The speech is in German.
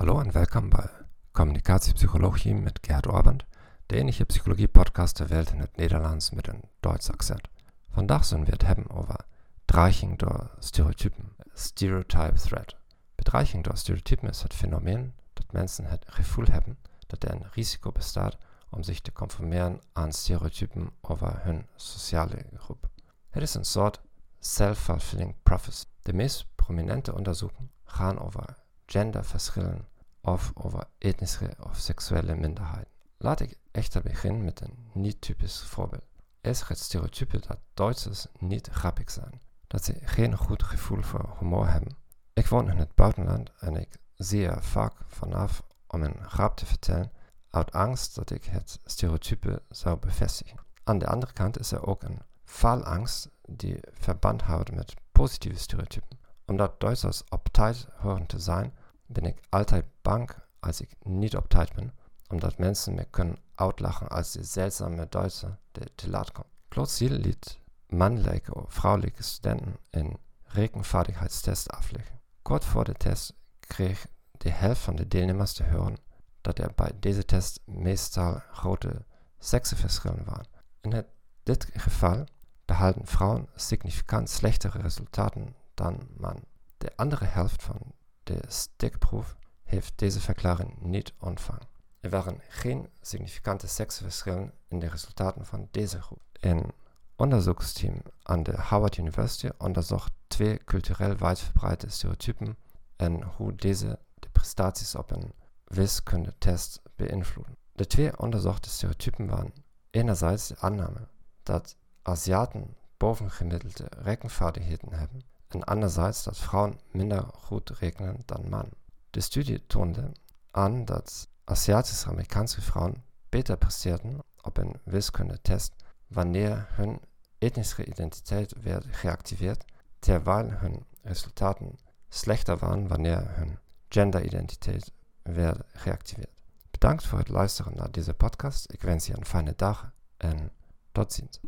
Hallo en welkom bij Communicatiepsychologie met Gerhard Orband, de enige psychologie-podcast der Welt in het Nederlands met een Duits accent. Vandaag zullen we het hebben over dreiging stereotypen, stereotype threat. Bedreiging door stereotypen is het fenomeen dat mensen het gevoel hebben dat er een risico bestaat om zich te aan stereotypen over hun sociale groep. Het is een soort self-fulfilling prophecy. De meest prominente onderzoeken gaan over genderverschillen of over etnische of seksuele minderheden. Laat ik echter beginnen met een niet-typisch voorbeeld. Is het stereotype dat Duitsers niet grappig zijn, dat ze geen goed gevoel voor humor hebben. Ik woon in het buitenland en ik zie er vaak vanaf om een grap te vertellen uit angst dat ik het stereotype zou bevestigen. Aan de andere kant is er ook een faalangst die verband houdt met positieve stereotypen. Omdat Duitsers op tijd horen te zijn, ben ik altijd bang als ik niet op tijd ben, omdat mensen me kunnen uitlachen als de zeldzame Duitser die te laat komt. Plötzlich liet mannelijke of vrouwelijke studenten een rekenvaardigheidstest afleggen. Kort voor de test kreeg de helft van de deelnemers te horen dat er bij deze test meestal grote seksenverschillen waren. In dit geval behalten vrouwen significant slechtere resultaten dan man. De andere helft van de steekproef heeft deze verklaring niet ontvangen. Er waren geen significante seksverschillen in de resultaten van deze groep. Een onderzoeksteam aan de Harvard University onderzocht twee cultureel wijdverbreide stereotypen en hoe deze de prestaties op een wiskundetest beïnvloeden. De twee onderzochte stereotypen waren enerzijds de aanname dat Aziaten bovengemiddelde rekenvaardigheden hebben en anderzijds dat vrouwen minder goed rekenen dan mannen. De studie toonde aan dat Aziatisch-Amerikaanse vrouwen beter presteerden op een wiskundetest wanneer hun etnische identiteit werd geactiveerd, terwijl hun resultaten slechter waren wanneer hun genderidentiteit werd geactiveerd. Bedankt voor het luisteren naar deze podcast. Ik wens je een fijne dag en tot ziens.